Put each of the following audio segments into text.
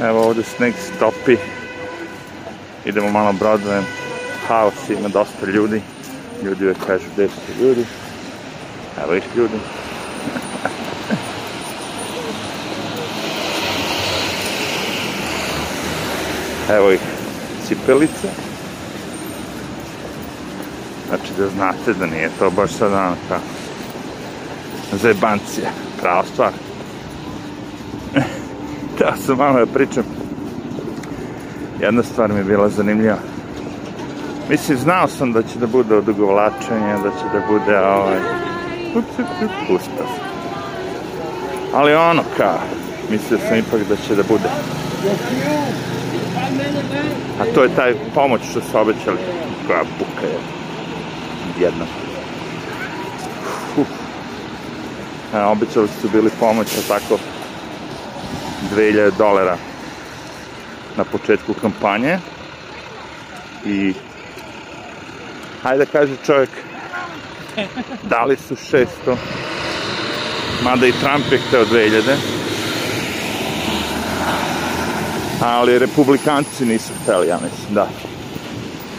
Evo ovde sneg stopi. Idemo malo Broadwayem. Haos ima dosta ljudi. Ljudi uvek kažu gde su ljudi. Evo ih ljudi. Evo ih cipelice. Znači da znate da nije to baš sad onaka zebancija, prava stvar ja sam malo da pričam. Jedna stvar mi je bila zanimljiva. Mislim, znao sam da će da bude odugovlačenje, da će da bude ovaj... Pustav. Ali ono kao, mislio sam ipak da će da bude. A to je taj pomoć što su obećali. Koja buka je. Jedna. Uf. E, obećali su bili pomoć, a tako 2000 dolara na početku kampanje i hajde da kaže čovjek dali su 600 mada i Trump je hteo 2000 ali republikanci nisu hteli ja mislim da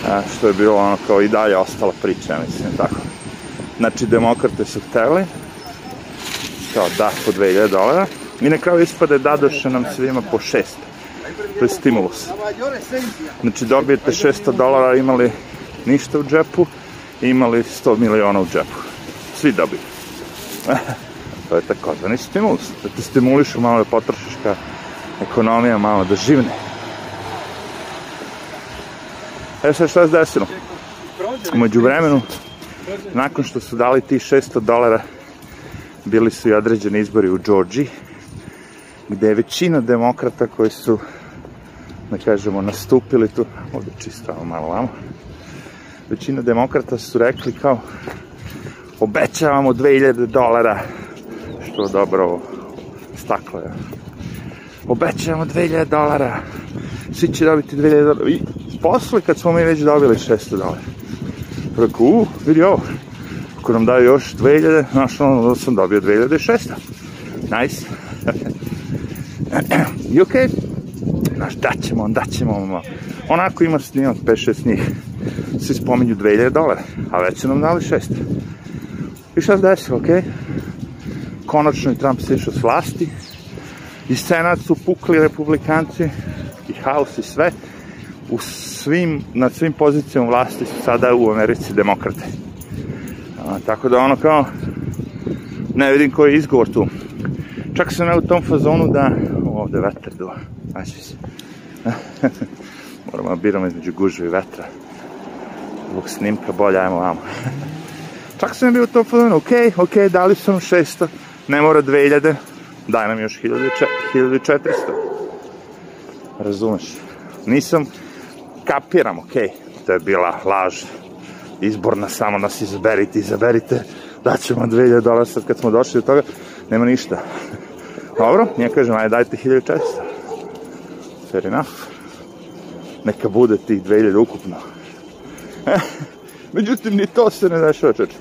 A, što je bilo ono kao i dalje ostala priča mislim tako znači demokrate su hteli kao da po 2000 dolara I na kraju ispade dadoše nam svima po 600. To je stimulus. Znači dobijete 600 dolara, imali ništa u džepu, imali 100 miliona u džepu. Svi dobiju. to je takozvani stimulus. Da te stimulišu malo da potrošiš ka ekonomija malo da živne. E sad šta se desilo? Umeđu vremenu, nakon što su dali ti 600 dolara, bili su i određeni izbori u Džorđiji, gde je većina demokrata koji su, da kažemo, nastupili tu, ovde čisto malo vamo, većina demokrata su rekli kao obećavamo 2000 dolara, što dobro ovo staklo je. Obećavamo 2000 dolara, svi će dobiti 2000 dolara. I posle kad smo mi već dobili 600 dolara, rekao, u, vidi ovo, ako nam daju još 2000, znaš ono, da sam dobio 2600. Nice. okej, okay? Znaš, daćemo, daćemo, onako imaš snimak, 5-6 njih, svi spominju 2000 dolara, a već su nam dali 6. I šta se desilo, okej? Okay? Konačno je Trump sišao s vlasti, i senat su pukli republikanci, i haos i sve, u svim, na svim pozicijama vlasti su sada u Americi demokrate. A, tako da ono kao, ne vidim koji je izgovor tu. Čak sam ja u tom fazonu da ovde vetar duva. Znači se. Moramo da biramo između gužve i vetra. Zbog snimka bolje, ajmo vamo. Čak sam bio u tom fazonu, okej, okay, okej, okay, dali su 600, ne mora 2000, daj nam još 1400. Razumeš? Nisam, kapiram, okej, okay, to je bila laž, izborna, samo nas izaberite, izaberite, daćemo 2000 dolara sad kad smo došli do toga, nema ništa. Dobro, nije kažem, ajde dajte 1400. Fair enough. Neka bude tih 2000 ukupno. Međutim, ni to se ne dešava, čeče.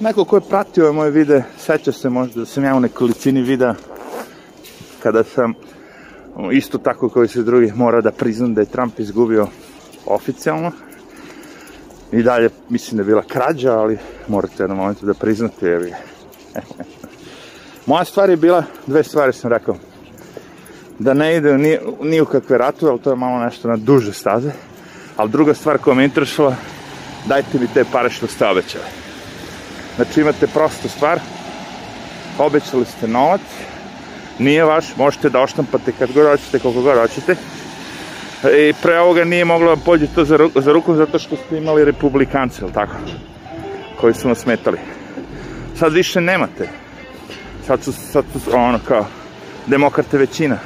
Neko ko je pratio moje vide, seća se možda da sam ja u nekolicini videa kada sam isto tako kao i svi drugi mora da priznam da je Trump izgubio oficijalno i dalje mislim da je bila krađa ali morate na momentu da priznate jer je Moja stvar je bila, dve stvari sam rekao, da ne ide ni, ni u kakve ratove, ali to je malo nešto na duže staze. Ali druga stvar koja me interesila, dajte mi te pare što ste obećali. Znači imate prostu stvar, obećali ste novac, nije vaš, možete da oštampate kad god hoćete, koliko god hoćete. E, I pre ovoga nije moglo vam da pođe to za, ruku, za rukom zato što ste imali republikance, ili tako? Koji su nas smetali. Sad više nemate sad su, sad su ono kao demokrate većina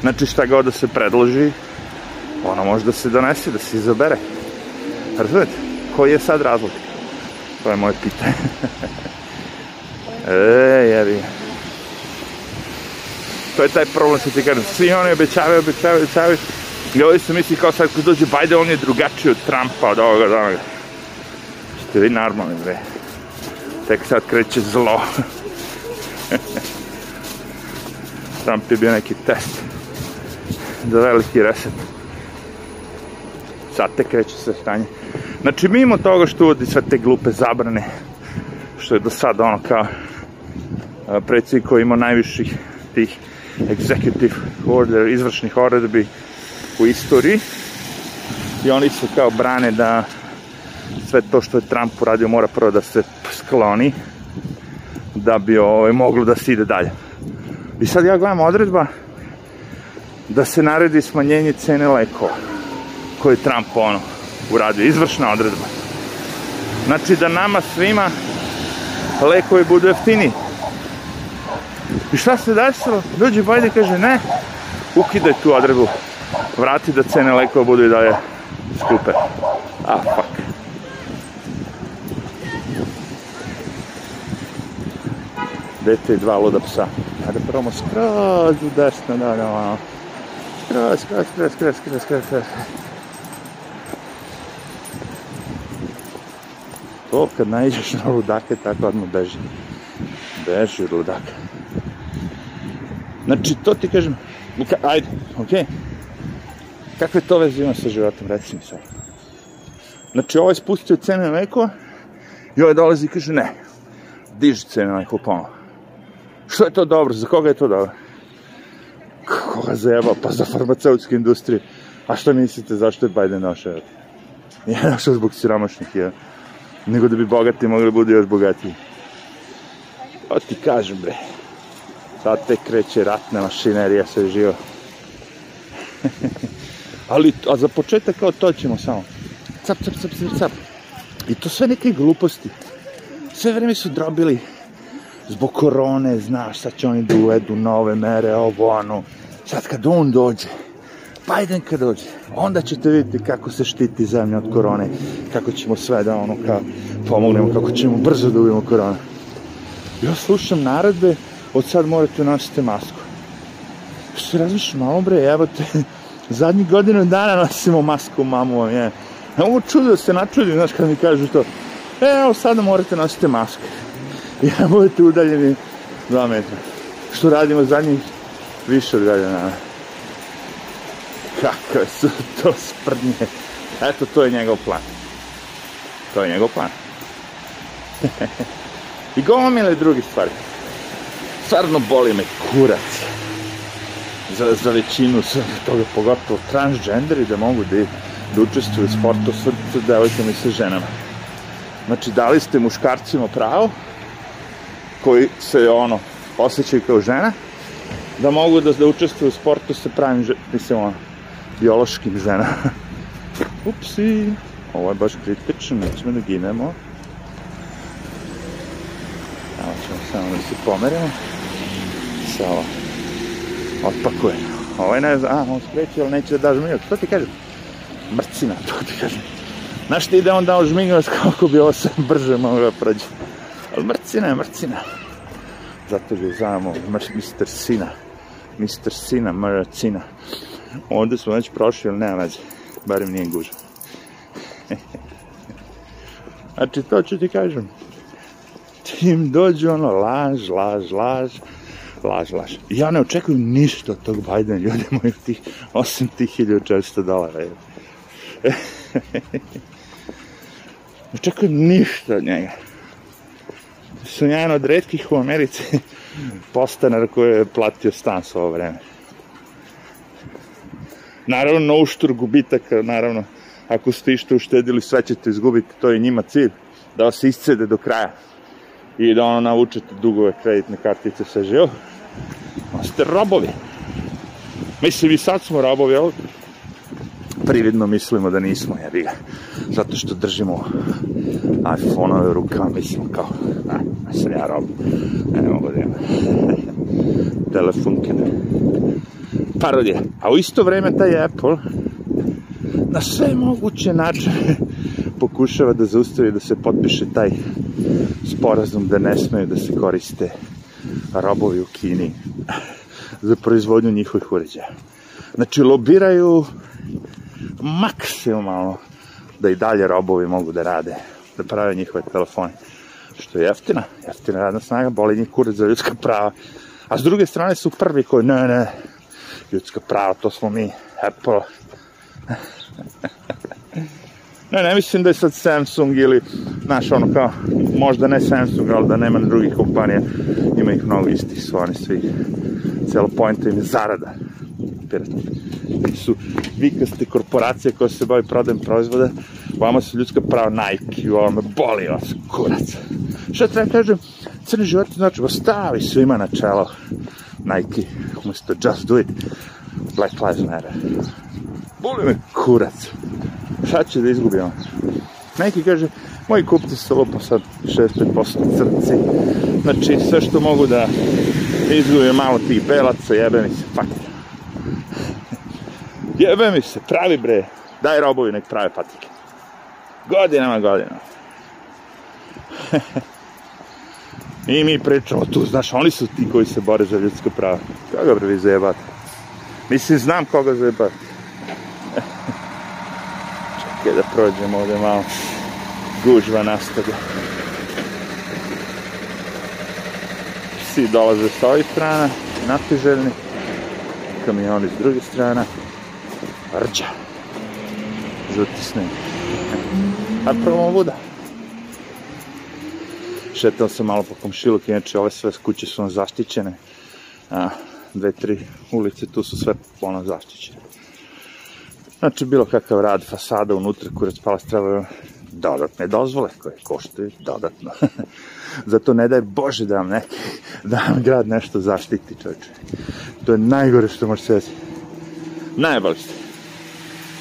znači šta god da se predloži ono može da se donese, da se izabere razumete? koji je sad razlog? to je moje pitanje e, jebi to je taj problem što ti kažem svi oni obećavaju, obećavaju, obećavaju i ovdje misli kao sad kad dođe Biden on je drugačiji od Trumpa, od ovoga, od onoga ćete vi normalni bre tek sad kreće zlo Trump je bio neki test za veliki reset. Sad te kreće sve stanje. Znači, mimo toga što uvodi sve te glupe zabrane, što je do sada ono kao predsjednik koji ima najviših tih executive order, izvršnih odredbi u istoriji i oni su kao brane da sve to što je Trump uradio mora prvo da se skloni da bi ovaj, moglo da se ide dalje. I sad ja gledam odredba da se naredi smanjenje cene lekova koje je Trump ono uradio, izvršna odredba. Znači da nama svima lekovi budu jeftini. I šta se desilo? Dođe Biden kaže ne, ukidaj tu odredbu, vrati da cene lekova budu i dalje skupe. A, fuck. dete i dva luda psa. Ajde probamo skroz u desno, da, da, ono. Skroz, skroz, skroz, skroz, skroz, skroz, skroz. To kad naiđeš na ludake, tako odmah beži. Beži od Znači, to ti kažem, Luka, ajde, okej. Okay. Kakve to veze ima sa životom, reci mi sad. Znači, ovaj spustio cene mleko i ovaj dolazi i kaže, ne, diži cene mleko pomalo. Što je to dobro? Za koga je to dobro? Koga zajebao? Pa za farmaceutske industrije. A što mislite, zašto je Biden našao? Nije našao zbog siromašnih, ja. Nego da bi bogati mogli da budu još bogatiji. Pa ti kažem, bre. Sad te kreće ratna mašinerija, sve živo. Ali, a za početak kao to ćemo samo. Cap, cap, cap, cap, cap. I to sve neke gluposti. Sve vreme su drobili zbog korone, znaš, sad će oni da uvedu nove mere, ovo, ono. Sad kad on dođe, Biden kad dođe, onda ćete vidjeti kako se štiti zemlja od korone, kako ćemo sve da ono kao pomognemo, kako ćemo brzo da ubijemo koronu. Ja slušam naredbe, od sad morate nositi masku. Što razmišljam, malo bre, evo te, zadnjih godinu dana nosimo masku, mamu vam je. Ovo čudo se načudim, znaš, kad mi kažu to. Evo, sad morate nositi masku. ja budete udaljeni 2 metra. Što radimo za njih? Više udaljena. Kakve su to sprdnje. Eto, to je njegov plan. To je njegov plan. I gomile drugih stvari. Stvarno boli me kurac. Za, za većinu toga, pogotovo transgenderi, da mogu da, da učestvuju u sportu sa devojkama i sa ženama. Znači, dali ste muškarcima pravo, koji se ono osjećaju kao žena, da mogu da, da učestvuju u sportu sa pravim, mislim, ono, biološkim ženama. Upsi, ovo je baš kritično, nećemo da ginemo. Evo ćemo samo da se pomerimo. Sa ovo, otpakuje. Ovo je ne znam, a, on skreće, ali neće da da žmigac. To ti kažem, mrcina, to ti kažem. Znaš ti da on dao žmigac, kako bi ovo sve brže mogao da prođe. Ali mrcina je mrcina. Zato ga zavamo Mr. Sina. Mr. Sina, mrcina. Ovde smo već prošli, ali nema veze. Barem nije guža. Znači, to ću ti kažem. Tim dođe ono, laž, laž, laž, laž, laž. Ja ne očekujem ništa od tog Biden, ljudi moji, tih, osim tih 1400 dolara. ne očekujem ništa od njega sam jedan od redkih u Americi postanar koji je platio stan svo vreme. Naravno, na uštur gubitaka, naravno, ako ste išto uštedili, sve ćete izgubiti, to je njima cilj, da vas iscede do kraja i da ono navučete dugove kreditne kartice sa živo. Ono ste robovi. Mislim, i sad smo robovi, ali prividno mislimo da nismo, jebi ga. Zato što držimo iPhone-ove ruka, mislim, kao, a, a sam ja rob, ne mogu da imam. Telefonke, ne. Parodija. A u isto vreme taj Apple na sve moguće načine pokušava da zaustavi da se potpiše taj sporazum da ne smeju da se koriste robovi u Kini za proizvodnju njihovih uređaja. Znači, lobiraju maksimalno da i dalje robovi mogu da rade da prave njihove telefone. Što je jeftina, jeftina radna snaga, boli njih kurac za ljudska prava. A s druge strane su prvi koji, ne, ne, ljudska prava, to smo mi, Apple. ne, ne mislim da je sad Samsung ili, znaš, ono kao, možda ne Samsung, ali da nema drugih kompanija, ima ih mnogo istih, su oni svi, celo pojenta im je zarada, pirati. Su, vi kad ste korporacija koja se bavi prodajem proizvoda, vama su ljudska prava najki, ovo me boli vas, kurac. Šta treba da kažem, crni život znači ostavi svima na čelo Nike, umesto just do it, Black Lives Matter. Boli me kurac, šta će da izgubim? Nike kaže, moji kupci su lupo sad 65% crci, znači sve što mogu da izgubim malo tih belaca, jebe mi se, fuck. jebe mi se, pravi bre, daj robovi nek prave patike. Godinama, godinama. I mi pričamo tu, znaš, oni su ti koji se bore za ljudska prava. Koga bre vi zajebate? Mislim, znam koga zajebate. Čekaj da prođemo ovde malo. Gužva nastavlja. Svi dolaze s ovih strana, napiželjni. Kamioni s druge strane. Rđa. Žuti sneg. A prvo vuda. Šetao sam malo po komšiluk, inače ove sve kuće su vam zaštićene. A, dve, tri ulice, tu su sve ono zaštićene. Znači, bilo kakav rad, fasada, unutra, kurac palac, treba dodatne dozvole koje koštaju dodatno. Zato ne daj Bože da vam neki, da vam grad nešto zaštiti, čovječe. To je najgore što možeš sveti. Najbali ste.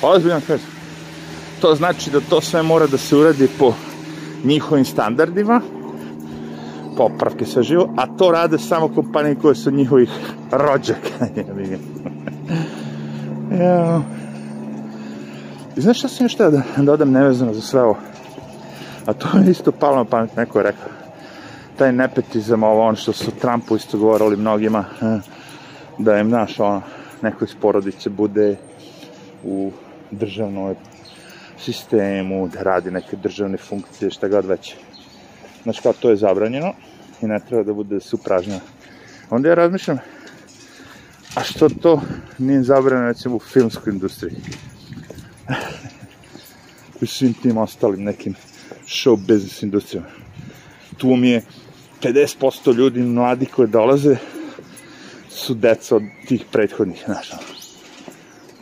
Ozbiljno kažem to znači da to sve mora da se uradi po njihovim standardima, popravke sa živo, a to rade samo kompanije koje su njihovih rođaka. ja. I znaš šta sam još da, dodam da nevezano za sve ovo? A to je isto palo na pamet, neko je rekao. Taj nepetizam, ovo ono što su Trumpu isto govorili mnogima, da im, znaš, ono, neko iz porodice bude u državnoj sistemu, da radi neke državne funkcije, šta god već. Znači, kao to je zabranjeno i ne treba da bude da Onda ja razmišljam, a što to nije zabranjeno, recimo, u filmskoj industriji? u svim tim ostalim nekim show business industrijama. Tu mi je 50% ljudi mladi koji dolaze su deca od tih prethodnih, znaš.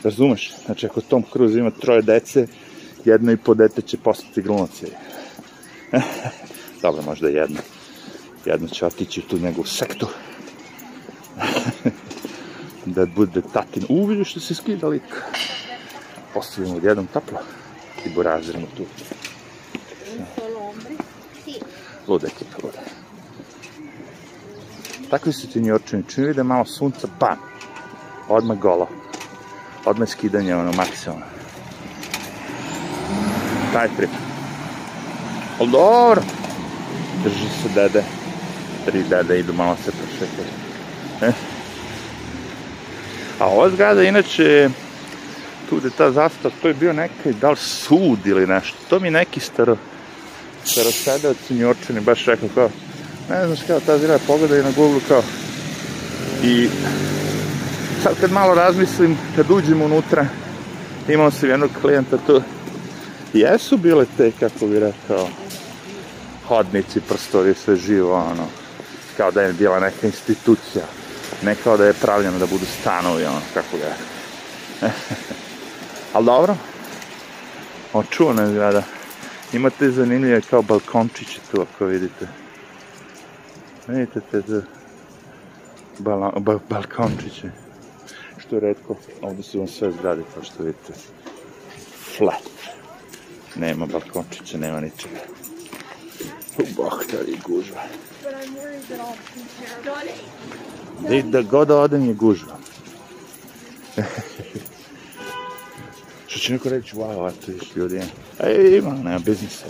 Razumeš? Znači, ako Tom Cruise ima troje dece, jedno i po dete će postati glumac. Dobro, možda jedno. Jedno će otići tu nego u sektu. da bude tatin. U, vidiš što se skida lik. Postavimo odjednom toplo i buraziramo tu. Luda ekipa, luda. Takvi su ti njorčini. Čini vide malo sunca, pa, odmah golo. Odmah skidanje, ono, maksimalno taj trip. Ali dobro, drži se dede, tri dede idu malo se prošetaju. Eh. A ova zgrada, inače, tu gde ta zastav, to je bio neki, da li sud ili nešto, to mi neki staro, starosedac njorčani baš rekao kao, ne znaš kao, ta zgrada pogledaj na Google kao, i sad kad malo razmislim, kad uđem unutra, imao sam jednog klijenta tu, jesu bile te, kako bi rekao, hodnici, prostorije, sve živo, ono, kao da je bila neka institucija, ne kao da je pravljeno da budu stanovi, ono, kako ga. Ali dobro, očuvano je zgrada. Imate zanimljive kao balkončiće tu, ako vidite. Vidite te tu bala, ba, balkončiće. Što je redko, ovde su vam sve zgrade, kao što vidite. Flat. Nema balkončića, nema ničega. U boh, da je gužva. Gde da, da god odem je gužva. Što će neko reći, wow, a tu još ljudi. A ima, nema biznisa.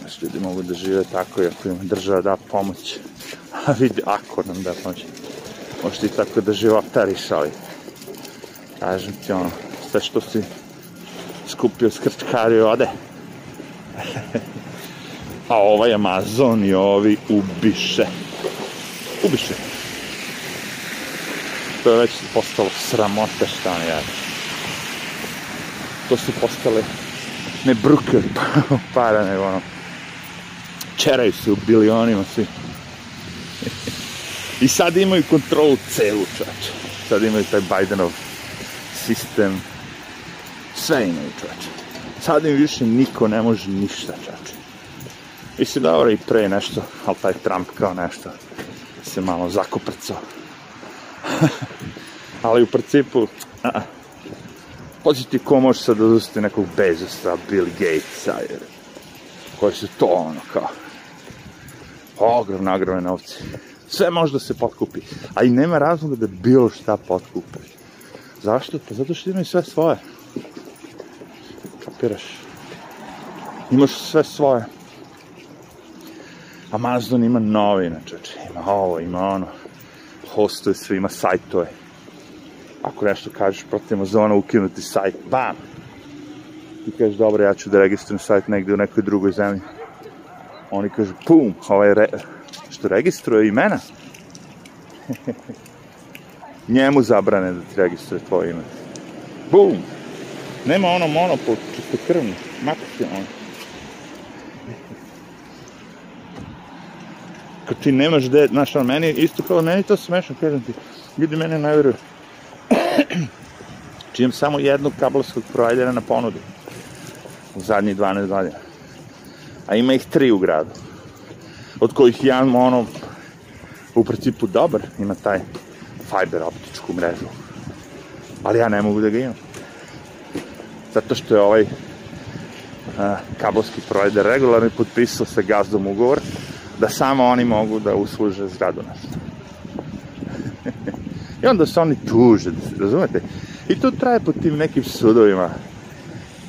Znaš, ljudi mogu da žive tako i ako im država da pomoć. A vidi, ako nam da pomoć. Možeš ti tako da životariš, ali kažem ti ono, sve što si skupio, skrčkario ode. A ovaj Amazon i ovi ubiše. Ubiše. To je već postalo sramote šta ne ja. To su postale ne bruke od para, nego ono, čeraju se u bilionima svi. I sad imaju kontrolu celu čač. Sad imaju taj Bidenov sistem sve imaju čoveče. Sad im više niko ne može ništa čoveče. Mislim, dobro, i pre nešto, ali taj Trump kao nešto se malo zakoprcao. ali u principu, a, a, ko može sad da odusti nekog Bezosa, Bill Gatesa, jer, koji su to ono kao, ogromne, ogromne novce. Sve može da se potkupi, a i nema razloga da bilo šta potkupi. Zašto? Pa zato što imaju sve svoje kapiraš? Imaš sve svoje. Amazon ima novine, čoče, ima ovo, ima ono, hostuje sve, ima sajtove. Ako nešto kažeš protiv Amazona, ukinuti sajt, bam! Ti kažeš, dobro, ja ću da registrujem sajt negde u nekoj drugoj zemlji. Oni kažu, pum, ovaj re, što registruje imena. Njemu zabrane da ti registruje tvoje ime. Bum! Nema ono monopol, čisto krvno, maksimalno. se Kad ti nemaš gde, znaš, ali meni isto kao, meni to smešno, kažem ti, ljudi mene ne veruju. Čijem samo jednog kablovskog provajdera na ponudi u zadnjih 12 godina. A ima ih tri u gradu. Od kojih jedan, ono, u principu dobar, ima taj fiber optičku mrežu. Ali ja ne mogu da ga imam zato što je ovaj a, kablovski provider regularni potpisao sa gazdom ugovor da samo oni mogu da usluže zgradu našu. I onda se oni tuže, razumete? I to traje po tim nekim sudovima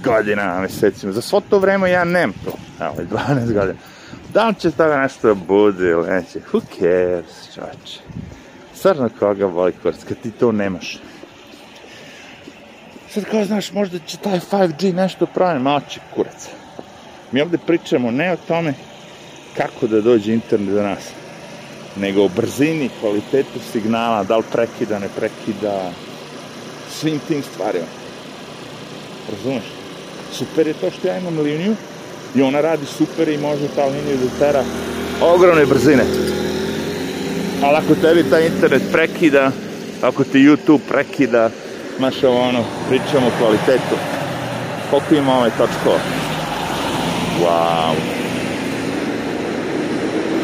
godinama, mesecima. Za svo to vreme ja nemam to. Evo, 12 ovaj godina. Da li će toga nešto da bude ili neće? Who cares, čoče? Stvarno koga boli kurac, kad ti to nemaš. Sad kao, znaš, možda će taj 5G nešto pravi, malo će kurac. Mi ovde pričamo ne o tome kako da dođe internet do nas, nego o brzini, kvalitetu signala, da li prekida, ne prekida, svim tim stvarima. Razumeš? Super je to što ja imam liniju i ona radi super i može ta linija da tera ogromne brzine. Ali ako tebi ta internet prekida, ako ti YouTube prekida, Znaš, ono, pričamo o kvalitetu. Koliko ima ove ovaj točkova? Wow.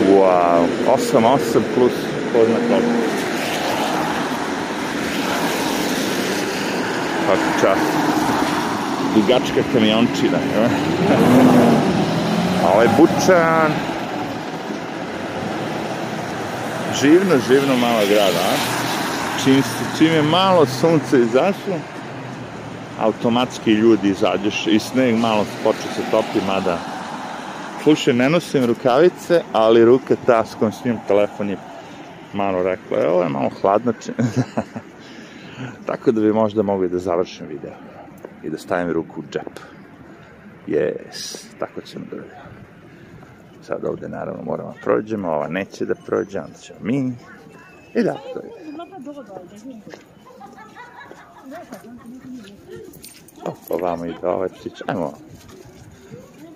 Wow. 8, 8 plus, ko zna koliko. Svaki čas. Dugačka kamiončina. A ovaj Bučan, živno, živno malo grada, a? čim, čim je malo sunce izašlo, automatski ljudi izađeš i sneg malo počne se topi, mada slušaj, ne nosim rukavice, ali ruke ta s kojom snimam telefon je malo rekla, evo je malo hladno, tako da bi možda mogli da završim video i da stavim ruku u džep. Yes, tako ćemo da vidimo. Sad ovde naravno moramo da prođemo, ova neće da prođe, onda ćemo mi. I da, to je. Opa, vám jí dva ovaj ptić, ajmo.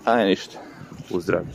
Aj ništa, uzdrav.